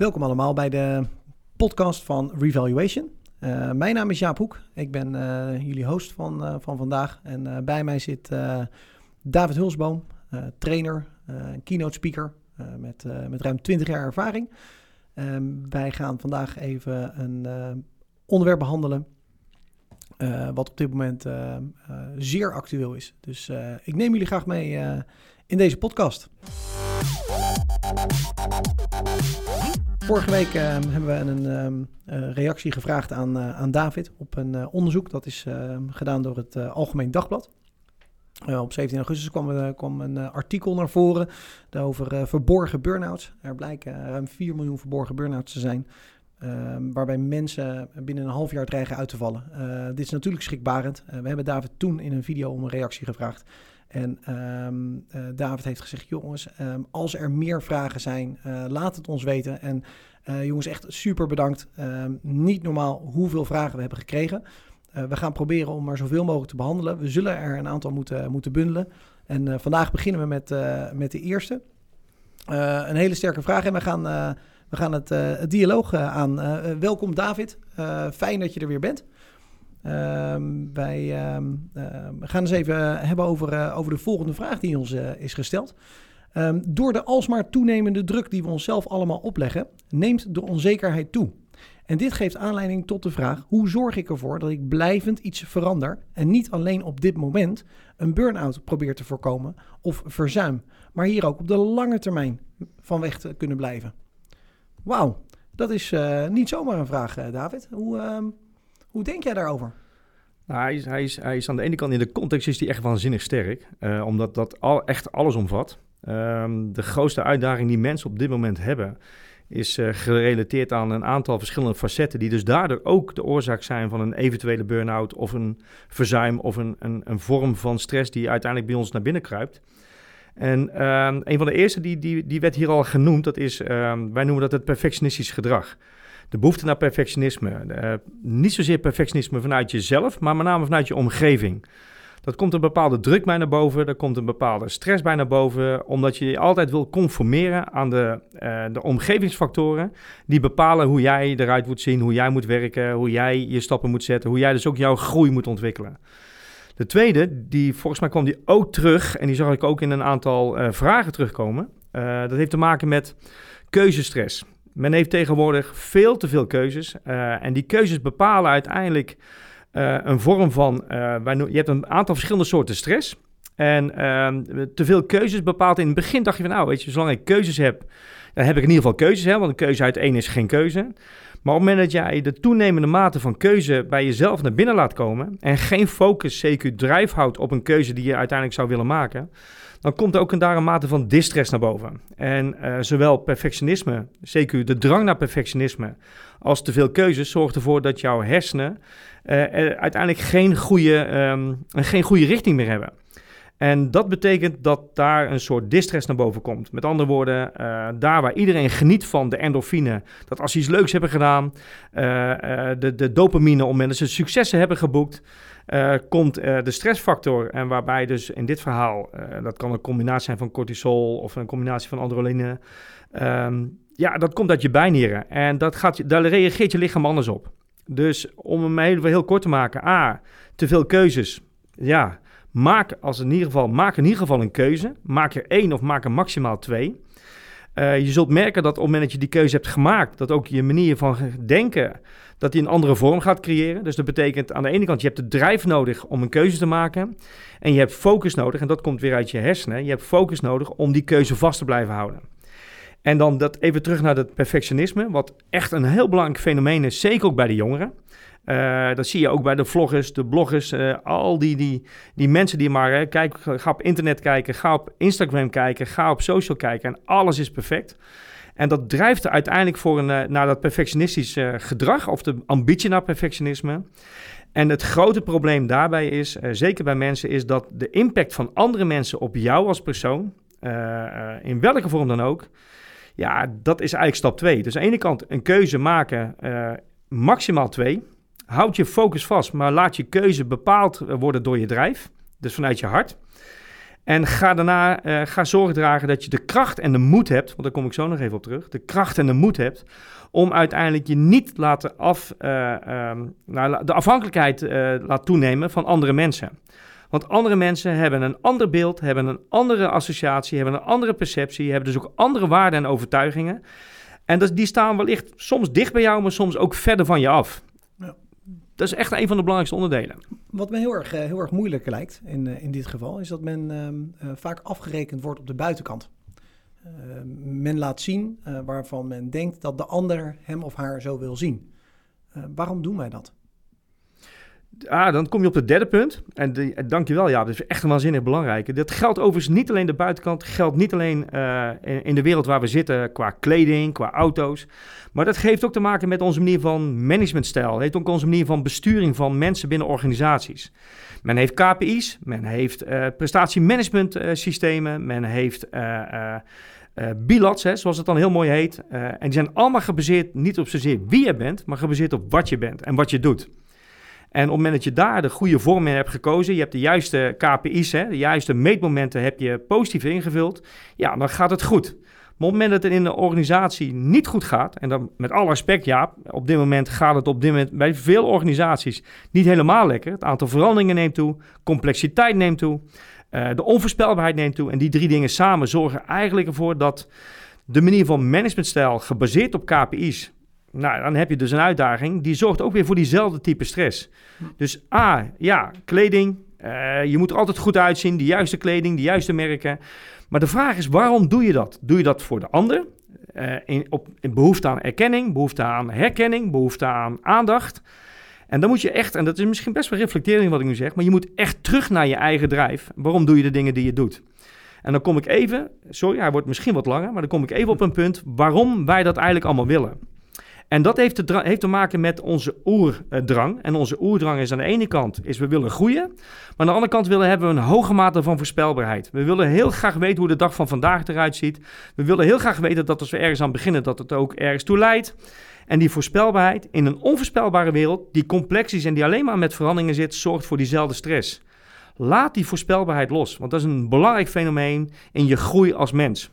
Welkom allemaal bij de podcast van Revaluation. Uh, mijn naam is Jaap Hoek. Ik ben uh, jullie host van, uh, van vandaag. En bij mij zit David Hulsboom, trainer, keynote speaker met, met ruim 20 jaar ervaring. Um, wij gaan vandaag even een onderwerp behandelen wat op dit moment zeer actueel is. Dus ik neem jullie graag mee in deze podcast. Vorige week uh, hebben we een uh, reactie gevraagd aan, uh, aan David op een eh, onderzoek. Dat is ehm, gedaan door het Algemeen Dagblad. op 17 augustus kwam, kwam een artikel naar voren over verborgen burn-outs. Er blijken ruim 4 miljoen verborgen burn-outs te zijn. Ehm, waarbij mensen binnen een half jaar dreigen uit te vallen. dit is natuurlijk schrikbarend. we hebben David toen in een video om een reactie gevraagd. En David heeft gezegd, jongens, als er meer vragen zijn, laat het ons weten. En uh, jongens, echt super bedankt. Um, niet normaal hoeveel vragen we hebben gekregen. we gaan proberen om maar zoveel mogelijk te behandelen. We zullen er een aantal moeten, moeten bundelen. En vandaag beginnen we met, met de eerste. een hele sterke vraag en we gaan, we gaan het, het dialoog aan. welkom David, fijn dat je er weer bent. Um, wij um, gaan eens even hebben over, over de volgende vraag die ons is gesteld. Um, door de alsmaar toenemende druk die we onszelf allemaal opleggen, neemt de onzekerheid toe. En dit geeft aanleiding tot de vraag: hoe zorg ik ervoor dat ik blijvend iets verander en niet alleen op dit moment een burn-out probeer te voorkomen of verzuim, maar hier ook op de lange termijn van weg te kunnen blijven? Wauw, dat is uh, niet zomaar een vraag, David. Hoe, hoe denk jij daarover? Nou, hij, is, hij, hij aan de ene kant in de context is hij echt waanzinnig sterk, uh, omdat dat al, echt alles omvat. Um, de grootste uitdaging die mensen op dit moment hebben, is uh, gerelateerd aan een aantal verschillende facetten, die dus daardoor ook de oorzaak zijn van een eventuele burn-out of een verzuim of een, een, een, vorm van stress die uiteindelijk bij ons naar binnen kruipt. En um, een van de eerste die, die, die werd hier al genoemd, dat is, um, wij noemen dat het perfectionistisch gedrag de behoefte naar perfectionisme. Uh, niet zozeer perfectionisme vanuit jezelf, maar met name vanuit je omgeving. Dat komt een bepaalde druk bij naar boven, er komt een bepaalde stress bij naar boven, omdat je je altijd wil conformeren aan de, uh, de omgevingsfactoren die bepalen hoe jij eruit moet zien, hoe jij moet werken, hoe jij je stappen moet zetten, hoe jij dus ook jouw groei moet ontwikkelen. De tweede, die volgens mij kwam die ook terug, en die zag ik ook in een aantal uh, vragen terugkomen. Dat heeft te maken met keuzestress. Men heeft tegenwoordig veel te veel keuzes. Uh, en die keuzes bepalen uiteindelijk uh, een vorm van. Uh, je hebt een aantal verschillende soorten stress. En ehm, te veel keuzes bepaalt in het begin dacht je van nou, weet je, zolang ik keuzes heb, dan heb ik in ieder geval keuzes. Hè, want een keuze uit één is geen keuze. Maar op het moment dat jij de toenemende mate van keuze bij jezelf naar binnen laat komen en geen focus, CQ drijf houdt op een keuze die je uiteindelijk zou willen maken, dan komt er ook een daar mate van distress naar boven. En uh, zowel perfectionisme, zeker de drang naar perfectionisme, als te veel keuzes zorgt ervoor dat jouw hersenen uh, uiteindelijk geen goede, um, geen goede richting meer hebben. En dat betekent dat daar een soort distress naar boven komt. Met andere woorden, uh, daar waar iedereen geniet van de endorfine, dat als ze iets leuks hebben gedaan, uh, uh, de, de dopamine om mensen successen hebben geboekt, komt de stressfactor. En waarbij dus in dit verhaal, dat kan een combinatie zijn van cortisol of een combinatie van adrenaline. Um, ja, dat komt uit je bijnieren. En dat gaat, daar reageert je lichaam anders op. Dus om hem heel, heel kort te maken, A, te veel keuzes. Ja, Maak, als in ieder geval, maak in ieder geval een keuze. Maak er één of maak er maximaal twee. Uh, je zult merken dat op het moment dat je die keuze hebt gemaakt, dat ook je manier van denken, dat die een andere vorm gaat creëren. Dus dat betekent aan de ene kant, je hebt de drijf nodig om een keuze te maken. En je hebt focus nodig, en dat komt weer uit je hersenen. Je hebt focus nodig om die keuze vast te blijven houden. En dan dat even terug naar het perfectionisme, wat echt een heel belangrijk fenomeen is, zeker ook bij de jongeren. Uh, dat zie je ook bij de vloggers, de bloggers, uh, al die, die, die mensen die maar... Hè, kijk, ga op internet kijken, ga op Instagram kijken, ga op social kijken en alles is perfect. En dat drijft er uiteindelijk voor een, uh, naar dat perfectionistisch gedrag of de ambitie naar perfectionisme. En het grote probleem daarbij is, zeker bij mensen, is dat de impact van andere mensen op jou als persoon, in welke vorm dan ook, ja, dat is eigenlijk stap twee. Dus aan de ene kant een keuze maken, maximaal twee. Houd je focus vast, maar laat je keuze bepaald worden door je drijf. Dus vanuit je hart. En ga daarna uh, ga zorg dragen dat je de kracht en de moed hebt, want daar kom ik zo nog even op terug, de kracht en de moed hebt om uiteindelijk je niet laten af, um, nou, de afhankelijkheid laat toenemen van andere mensen. Want andere mensen hebben een ander beeld, hebben een andere associatie, hebben een andere perceptie, hebben dus ook andere waarden en overtuigingen. En dat, die staan wellicht soms dicht bij jou, maar soms ook verder van je af. Ja. Dat is echt een van de belangrijkste onderdelen. Wat me heel erg, heel erg moeilijk lijkt in, in dit geval, is dat men uh, vaak afgerekend wordt op de buitenkant. Uh, men laat zien uh, waarvan men denkt dat de ander hem of haar zo wil zien. Waarom doen wij dat? Ah, dan kom je op het derde punt. En de, dankjewel, ja, dat is echt een waanzinnig belangrijk. Dat geldt overigens niet alleen de buitenkant, geldt niet alleen in, in, de wereld waar we zitten qua kleding, qua auto's. Maar dat heeft ook te maken met onze manier van managementstijl. Het heeft ook onze manier van besturing van mensen binnen organisaties. Men heeft KPI's, men heeft uh, prestatiemanagement systemen, men heeft uh, bilats, hè, zoals het dan heel mooi heet. en die zijn allemaal gebaseerd niet op zozeer wie je bent, maar gebaseerd op wat je bent en wat je doet. En op het moment dat je daar de goede vorm in hebt gekozen, je hebt de juiste KPI's, hè, de juiste meetmomenten heb je positief ingevuld, ja, dan gaat het goed. Maar op het moment dat het in de organisatie niet goed gaat, en dan met alle respect, ja, op dit moment gaat het op dit moment bij veel organisaties niet helemaal lekker. Het aantal veranderingen neemt toe, complexiteit neemt toe, uh, de onvoorspelbaarheid neemt toe. En die drie dingen samen zorgen eigenlijk ervoor dat de manier van managementstijl gebaseerd op KPI's, nou, dan heb je dus een uitdaging. Die zorgt ook weer voor diezelfde type stress. Dus A, ja, kleding. Uh, je moet er altijd goed uitzien. De juiste kleding, de juiste merken. Maar de vraag is, waarom doe je dat? Doe je dat voor de ander? Uh, in, op, in behoefte aan erkenning, behoefte aan herkenning, behoefte aan aandacht. En dan moet je echt, en dat is misschien best wel reflectering wat ik nu zeg, maar je moet echt terug naar je eigen drijf. Waarom doe je de dingen die je doet? En dan kom ik even, sorry, hij wordt misschien wat langer, maar dan kom ik even op een punt waarom wij dat eigenlijk allemaal willen. En dat heeft te, heeft te maken met onze oerdrang. En onze oerdrang is aan de ene kant, is we willen groeien. Maar aan de andere kant willen, hebben we een hoge mate van voorspelbaarheid. We willen heel graag weten hoe de dag van vandaag eruit ziet. We willen heel graag weten dat als we ergens aan beginnen, dat het ook ergens toe leidt. En die voorspelbaarheid in een onvoorspelbare wereld, die complex is en die alleen maar met veranderingen zit, zorgt voor diezelfde stress. Laat die voorspelbaarheid los, want dat is een belangrijk fenomeen in je groei als mens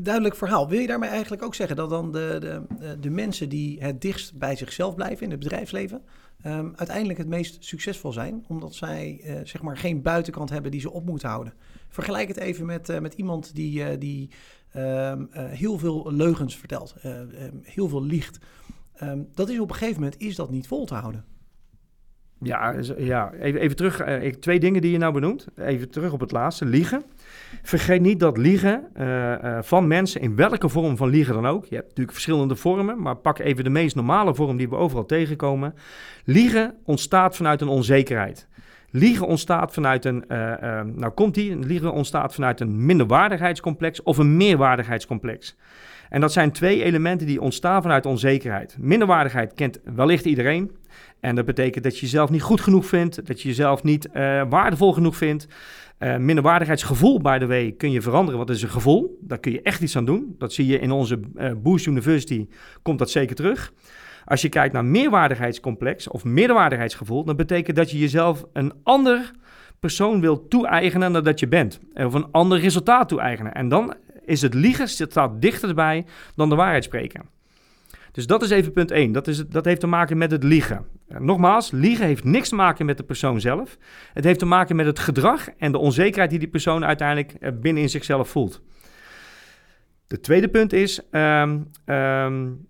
duidelijk verhaal. Wil je daarmee eigenlijk ook zeggen dat dan de, de, de mensen die het dichtst bij zichzelf blijven in het bedrijfsleven, um, uiteindelijk het meest succesvol zijn, omdat zij uh, zeg maar geen buitenkant hebben die ze op moeten houden? Vergelijk het even met, uh, met iemand die, die um, heel veel leugens vertelt, um, heel veel liegt. dat is op een gegeven moment is dat niet vol te houden. Ja, ja. Even, even terug. twee dingen die je nou benoemt. Even terug op het laatste. Liegen. Vergeet niet dat liegen uh, uh, van mensen, in welke vorm van liegen dan ook. Je hebt natuurlijk verschillende vormen, maar pak even de meest normale vorm die we overal tegenkomen. Liegen ontstaat vanuit een onzekerheid. Liegen ontstaat vanuit een, uh, nou komt die, liegen ontstaat vanuit een minderwaardigheidscomplex of een meerwaardigheidscomplex. En dat zijn twee elementen die ontstaan vanuit onzekerheid. Minderwaardigheid kent wellicht iedereen. En dat betekent dat je jezelf niet goed genoeg vindt, dat je jezelf niet waardevol genoeg vindt. Uh, minderwaardigheidsgevoel, by the way, kun je veranderen. Het is een gevoel. Daar kun je echt iets aan doen. Dat zie je in onze uh, Boost University. Komt dat zeker terug. Als je kijkt naar meerwaardigheidscomplex of meerwaardigheidsgevoel, dan betekent dat je jezelf een ander persoon wil toe-eigenen dan dat je bent. Of een ander resultaat toe-eigenen. En dan is het liegen staat dichterbij dan de waarheid spreken. Dus dat is even punt 1. Dat, is dat heeft te maken met het liegen. Nogmaals, liegen heeft niks te maken met de persoon zelf. Het heeft te maken met het gedrag en de onzekerheid die die persoon uiteindelijk eh, binnen in zichzelf voelt. De tweede punt is, um, um,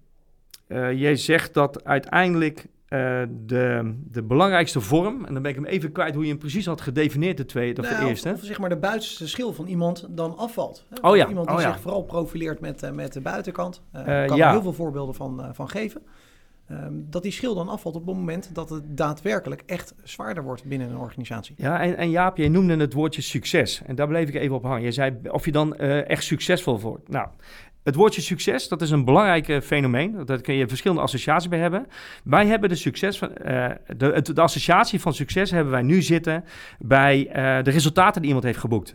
uh, jij zegt dat uiteindelijk uh, de, de belangrijkste vorm, en dan ben ik hem even kwijt hoe je hem precies had gedefinieerd, de tweede of nou, de eerste. Of, zeg maar de buitenste schil van iemand dan afvalt. Hè? Oh ja. Iemand die oh, ja. zich vooral profileert met, uh, met de buitenkant. Uh, kan ja. er heel veel voorbeelden van, van geven. Um, dat die schil dan afvalt op het moment dat het daadwerkelijk echt zwaarder wordt binnen een organisatie. Ja, en, en Jaap, jij noemde het woordje succes. En daar bleef ik even op hangen. Je zei of je dan echt succesvol wordt. Nou, het woordje succes, dat is een belangrijk fenomeen. Daar kun je verschillende associaties bij hebben. Wij hebben de, succes van, uh, de, de, associatie van succes hebben wij nu zitten bij uh, de resultaten die iemand heeft geboekt.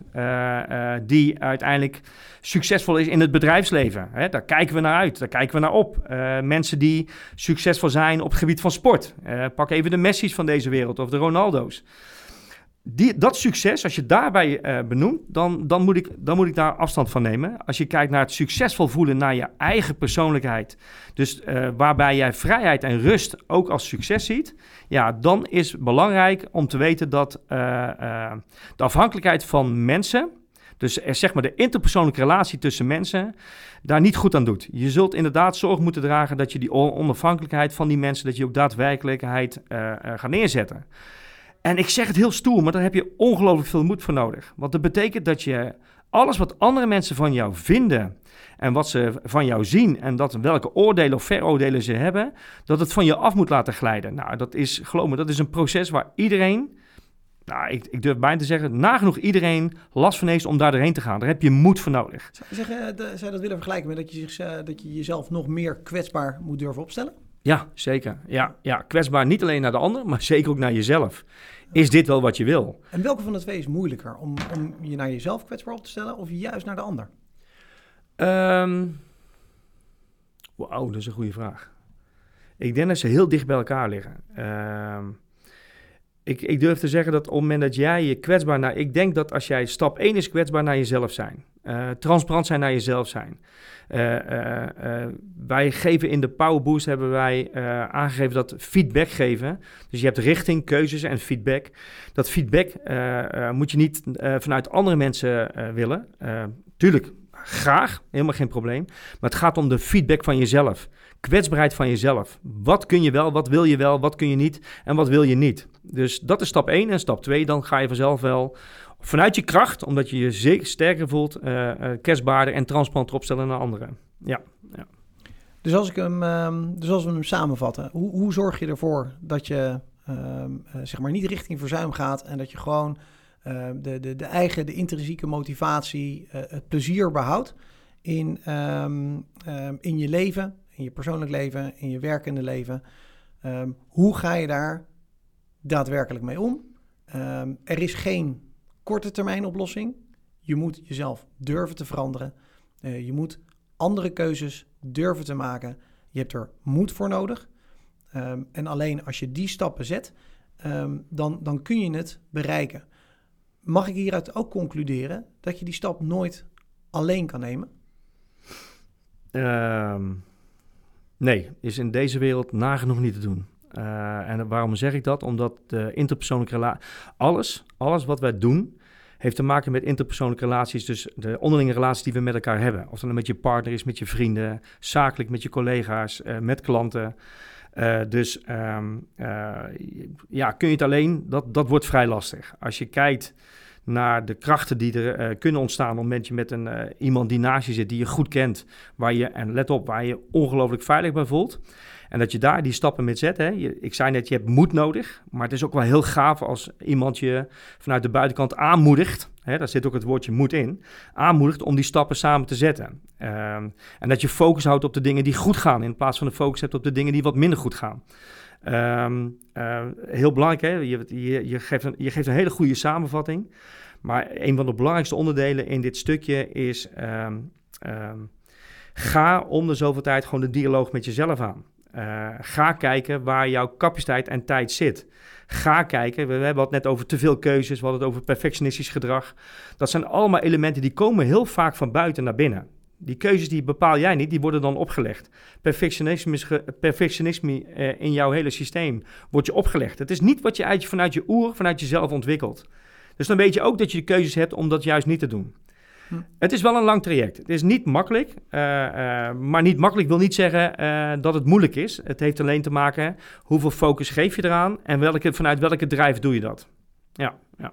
Die uiteindelijk succesvol is in het bedrijfsleven. Hè? Daar kijken we naar uit, daar kijken we naar op. mensen die succesvol zijn op het gebied van sport. pak even de Messi's van deze wereld of de Ronaldo's. Die, dat succes, als je daarbij uh, benoemt, dan, dan, moet ik, dan moet ik daar afstand van nemen. Als je kijkt naar het succesvol voelen naar je eigen persoonlijkheid, dus uh, waarbij jij vrijheid en rust ook als succes ziet, ja, dan is belangrijk om te weten dat uh, de afhankelijkheid van mensen, dus zeg maar de interpersoonlijke relatie tussen mensen, daar niet goed aan doet. Je zult inderdaad zorg moeten dragen dat je die onafhankelijkheid van die mensen, dat je ook daadwerkelijkheid gaat neerzetten. En ik zeg het heel stoer, maar daar heb je ongelooflijk veel moed voor nodig. Want dat betekent dat je alles wat andere mensen van jou vinden en wat ze van jou zien en dat welke oordelen of veroordelen ze hebben, dat het van je af moet laten glijden. Nou, dat is, geloof me, dat is een proces waar iedereen, nou, ik, ik durf bijna te zeggen, nagenoeg iedereen last van heeft om daar doorheen te gaan. Daar heb je moed voor nodig. Zou zou je dat willen vergelijken met dat je, zich, dat je jezelf nog meer kwetsbaar moet durven opstellen? Ja, zeker. Ja, ja, kwetsbaar niet alleen naar de ander, maar zeker ook naar jezelf. Is dit wel wat je wil? En welke van de twee is moeilijker? Om, om je naar jezelf kwetsbaar op te stellen of juist naar de ander? Um, Wauw, dat is een goede vraag. Ik denk dat ze heel dicht bij elkaar liggen. Uh, ik, ik durf te zeggen dat op het moment dat jij je kwetsbaar naar... Ik denk dat als jij stap 1 is kwetsbaar naar jezelf zijn. Uh, transparant zijn naar jezelf zijn. Uh, uh, wij geven in de Power Boost hebben wij aangegeven dat feedback geven. Dus je hebt richting, keuzes en feedback. Dat feedback moet je niet vanuit andere mensen willen. tuurlijk, graag, helemaal geen probleem. Maar het gaat om de feedback van jezelf. Kwetsbaarheid van jezelf. Wat kun je wel, wat wil je wel, wat kun je niet en wat wil je niet. Dus dat is stap 1. En stap 2, dan ga je vanzelf wel vanuit je kracht, omdat je je zeker sterker voelt, uh, uh, kwetsbaarder en transparanter opstellen naar anderen. Ja, ja. Dus, als ik hem, uh, dus als we hem samenvatten, hoe, hoe zorg je ervoor dat je uh, zeg maar niet richting verzuim gaat en dat je gewoon ehm, de, de, de eigen, de intrinsieke motivatie, eh, het plezier behoudt in, in je leven, in je persoonlijk leven, in je werkende leven. hoe ga je daar daadwerkelijk mee om? er is geen korte termijn oplossing. Je moet jezelf durven te veranderen. Uh, je moet andere keuzes durven te maken. Je hebt er moed voor nodig. Um, en alleen als je die stappen zet, um, dan, dan kun je het bereiken. Mag ik hieruit ook concluderen dat je die stap nooit alleen kan nemen? Nee, is in deze wereld nagenoeg niet te doen. Uh, en waarom zeg ik dat? Omdat interpersoonlijke relatie, alles, alles wat wij doen, heeft te maken met interpersoonlijke relaties, dus de onderlinge relaties die we met elkaar hebben. Of dat nou met je partner is, met je vrienden, zakelijk met je collega's, uh, met klanten. Uh, dus uh, ja, kun je het alleen, dat, dat wordt vrij lastig. Als je kijkt naar de krachten die er kunnen ontstaan op het moment je met een, iemand die naast je zit, die je goed kent, waar je, en let op, waar je ongelooflijk veilig bij voelt. En dat je daar die stappen mee zet. Hè. Ik zei net, je hebt moed nodig. Maar het is ook wel heel gaaf als iemand je vanuit de buitenkant aanmoedigt. Hè, daar zit ook het woordje moed in. Aanmoedigt om die stappen samen te zetten. Um, en dat je focus houdt op de dingen die goed gaan. In plaats van de focus hebt op de dingen die wat minder goed gaan. Um, uh, heel belangrijk, hè? Je, je, geeft een, je geeft een hele goede samenvatting. Maar een van de belangrijkste onderdelen in dit stukje is... Ga om de zoveel tijd gewoon de dialoog met jezelf aan. Uh, ga kijken waar jouw capaciteit en tijd zit. Ga kijken, we, hebben het net over te veel keuzes, we hadden het over perfectionistisch gedrag. Dat zijn allemaal elementen die komen heel vaak van buiten naar binnen. Die keuzes die bepaal jij niet, die worden dan opgelegd. Perfectionisme, perfectionisme uh, in jouw hele systeem wordt je opgelegd. Het is niet wat je uit, vanuit je oer, vanuit jezelf ontwikkelt. Dus dan weet je ook dat je de keuzes hebt om dat juist niet te doen. Hm. Het is wel een lang traject. Het is niet makkelijk. Uh, uh, maar niet makkelijk wil niet zeggen uh, dat het moeilijk is. Het heeft alleen te maken hoeveel focus geef je eraan en welke, vanuit welke drijf doe je dat. Ja, ja.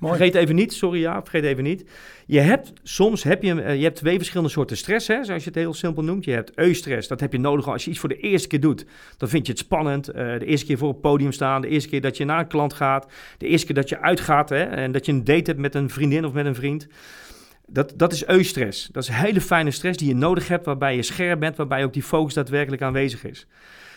Mooi. Vergeet even niet, sorry ja, vergeet even niet. Je hebt soms heb je, je hebt twee verschillende soorten stress, hè, zoals je het heel simpel noemt. Je hebt eustress, dat heb je nodig als je iets voor de eerste keer doet. Dan vind je het spannend. de eerste keer voor het podium staan, de eerste keer dat je naar een klant gaat, de eerste keer dat je uitgaat hè, en dat je een date hebt met een vriendin of met een vriend. Dat, dat is eustress. Dat is hele fijne stress die je nodig hebt, waarbij je scherp bent, waarbij ook die focus daadwerkelijk aanwezig is.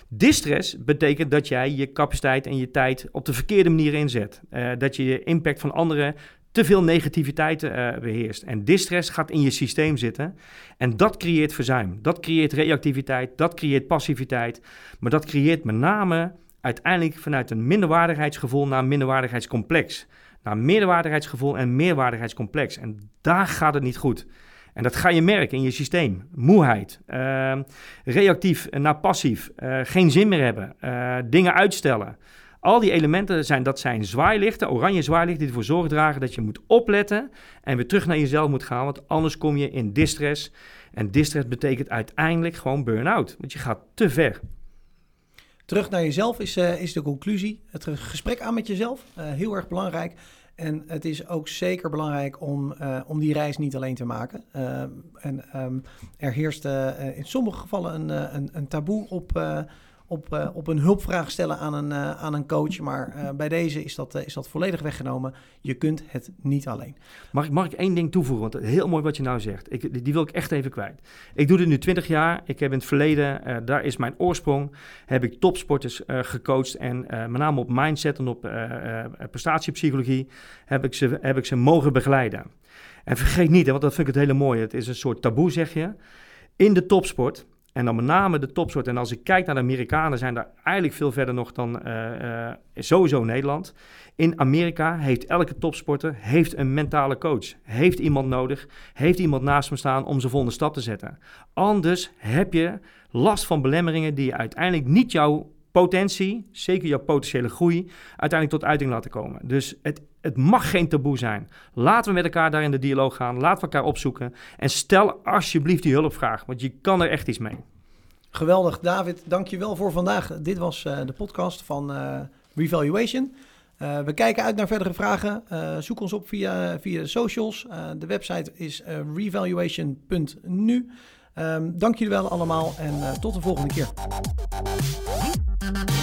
Distress betekent dat jij je capaciteit en je tijd op de verkeerde manier inzet. Uh, dat je je impact van anderen te veel negativiteit uh, beheerst. En distress gaat in je systeem zitten. En dat creëert verzuim. Dat creëert reactiviteit. Dat creëert passiviteit. Maar dat creëert met name uiteindelijk vanuit een minderwaardigheidsgevoel naar een minderwaardigheidscomplex. Naar meerwaardigheidsgevoel en meerwaardigheidscomplex. En daar gaat het niet goed. En dat ga je merken in je systeem. Moeheid, uh, reactief naar passief, uh, geen zin meer hebben, uh, dingen uitstellen. Al die elementen zijn, dat zijn zwaailichten, oranje zwaailichten, die ervoor zorg dragen dat je moet opletten en weer terug naar jezelf moet gaan, want anders kom je in distress. En distress betekent uiteindelijk gewoon burn-out, want je gaat te ver. Terug naar jezelf is, uh, is de conclusie. Het gesprek aan met jezelf, uh, heel erg belangrijk. En het is ook zeker belangrijk om, uh, om die reis niet alleen te maken. en um, er heerst in sommige gevallen een, een, een taboe op op, uh, op een hulpvraag stellen aan een, uh, aan een coach. Maar uh, bij deze is dat, is dat volledig weggenomen. Je kunt het niet alleen. Mag ik, mag ik één ding toevoegen? Want heel mooi wat je nou zegt. Ik, die wil ik echt even kwijt. Ik doe dit nu 20 jaar. Ik heb in het verleden, daar is mijn oorsprong, heb ik topsporters gecoacht. En met name op mindset en op prestatiepsychologie heb ik, ze, heb ik ze mogen begeleiden. En vergeet niet, want dat vind ik het hele mooie. Het is een soort taboe, zeg je. In de topsport en dan met name de topsoort. En als ik kijk naar de Amerikanen, zijn daar eigenlijk veel verder nog dan uh, uh, sowieso Nederland. In Amerika heeft elke topsporter heeft een mentale coach. Heeft iemand nodig, heeft iemand naast me staan om zijn volgende stap te zetten. Anders heb je last van belemmeringen die uiteindelijk niet jouw potentie, zeker jouw potentiële groei, uiteindelijk tot uiting laten komen. Dus het, het mag geen taboe zijn. Laten we met elkaar daar in de dialoog gaan. Laten we elkaar opzoeken. En stel alsjeblieft die hulpvraag, want je kan er echt iets mee. Geweldig, David. Dank je wel voor vandaag. Dit was uh, de podcast van uh, Revaluation. Uh, we kijken uit naar verdere vragen. zoek ons op via, via de socials. de website is revaluation.nu. Um, dank jullie wel allemaal en tot de volgende keer. Thank you.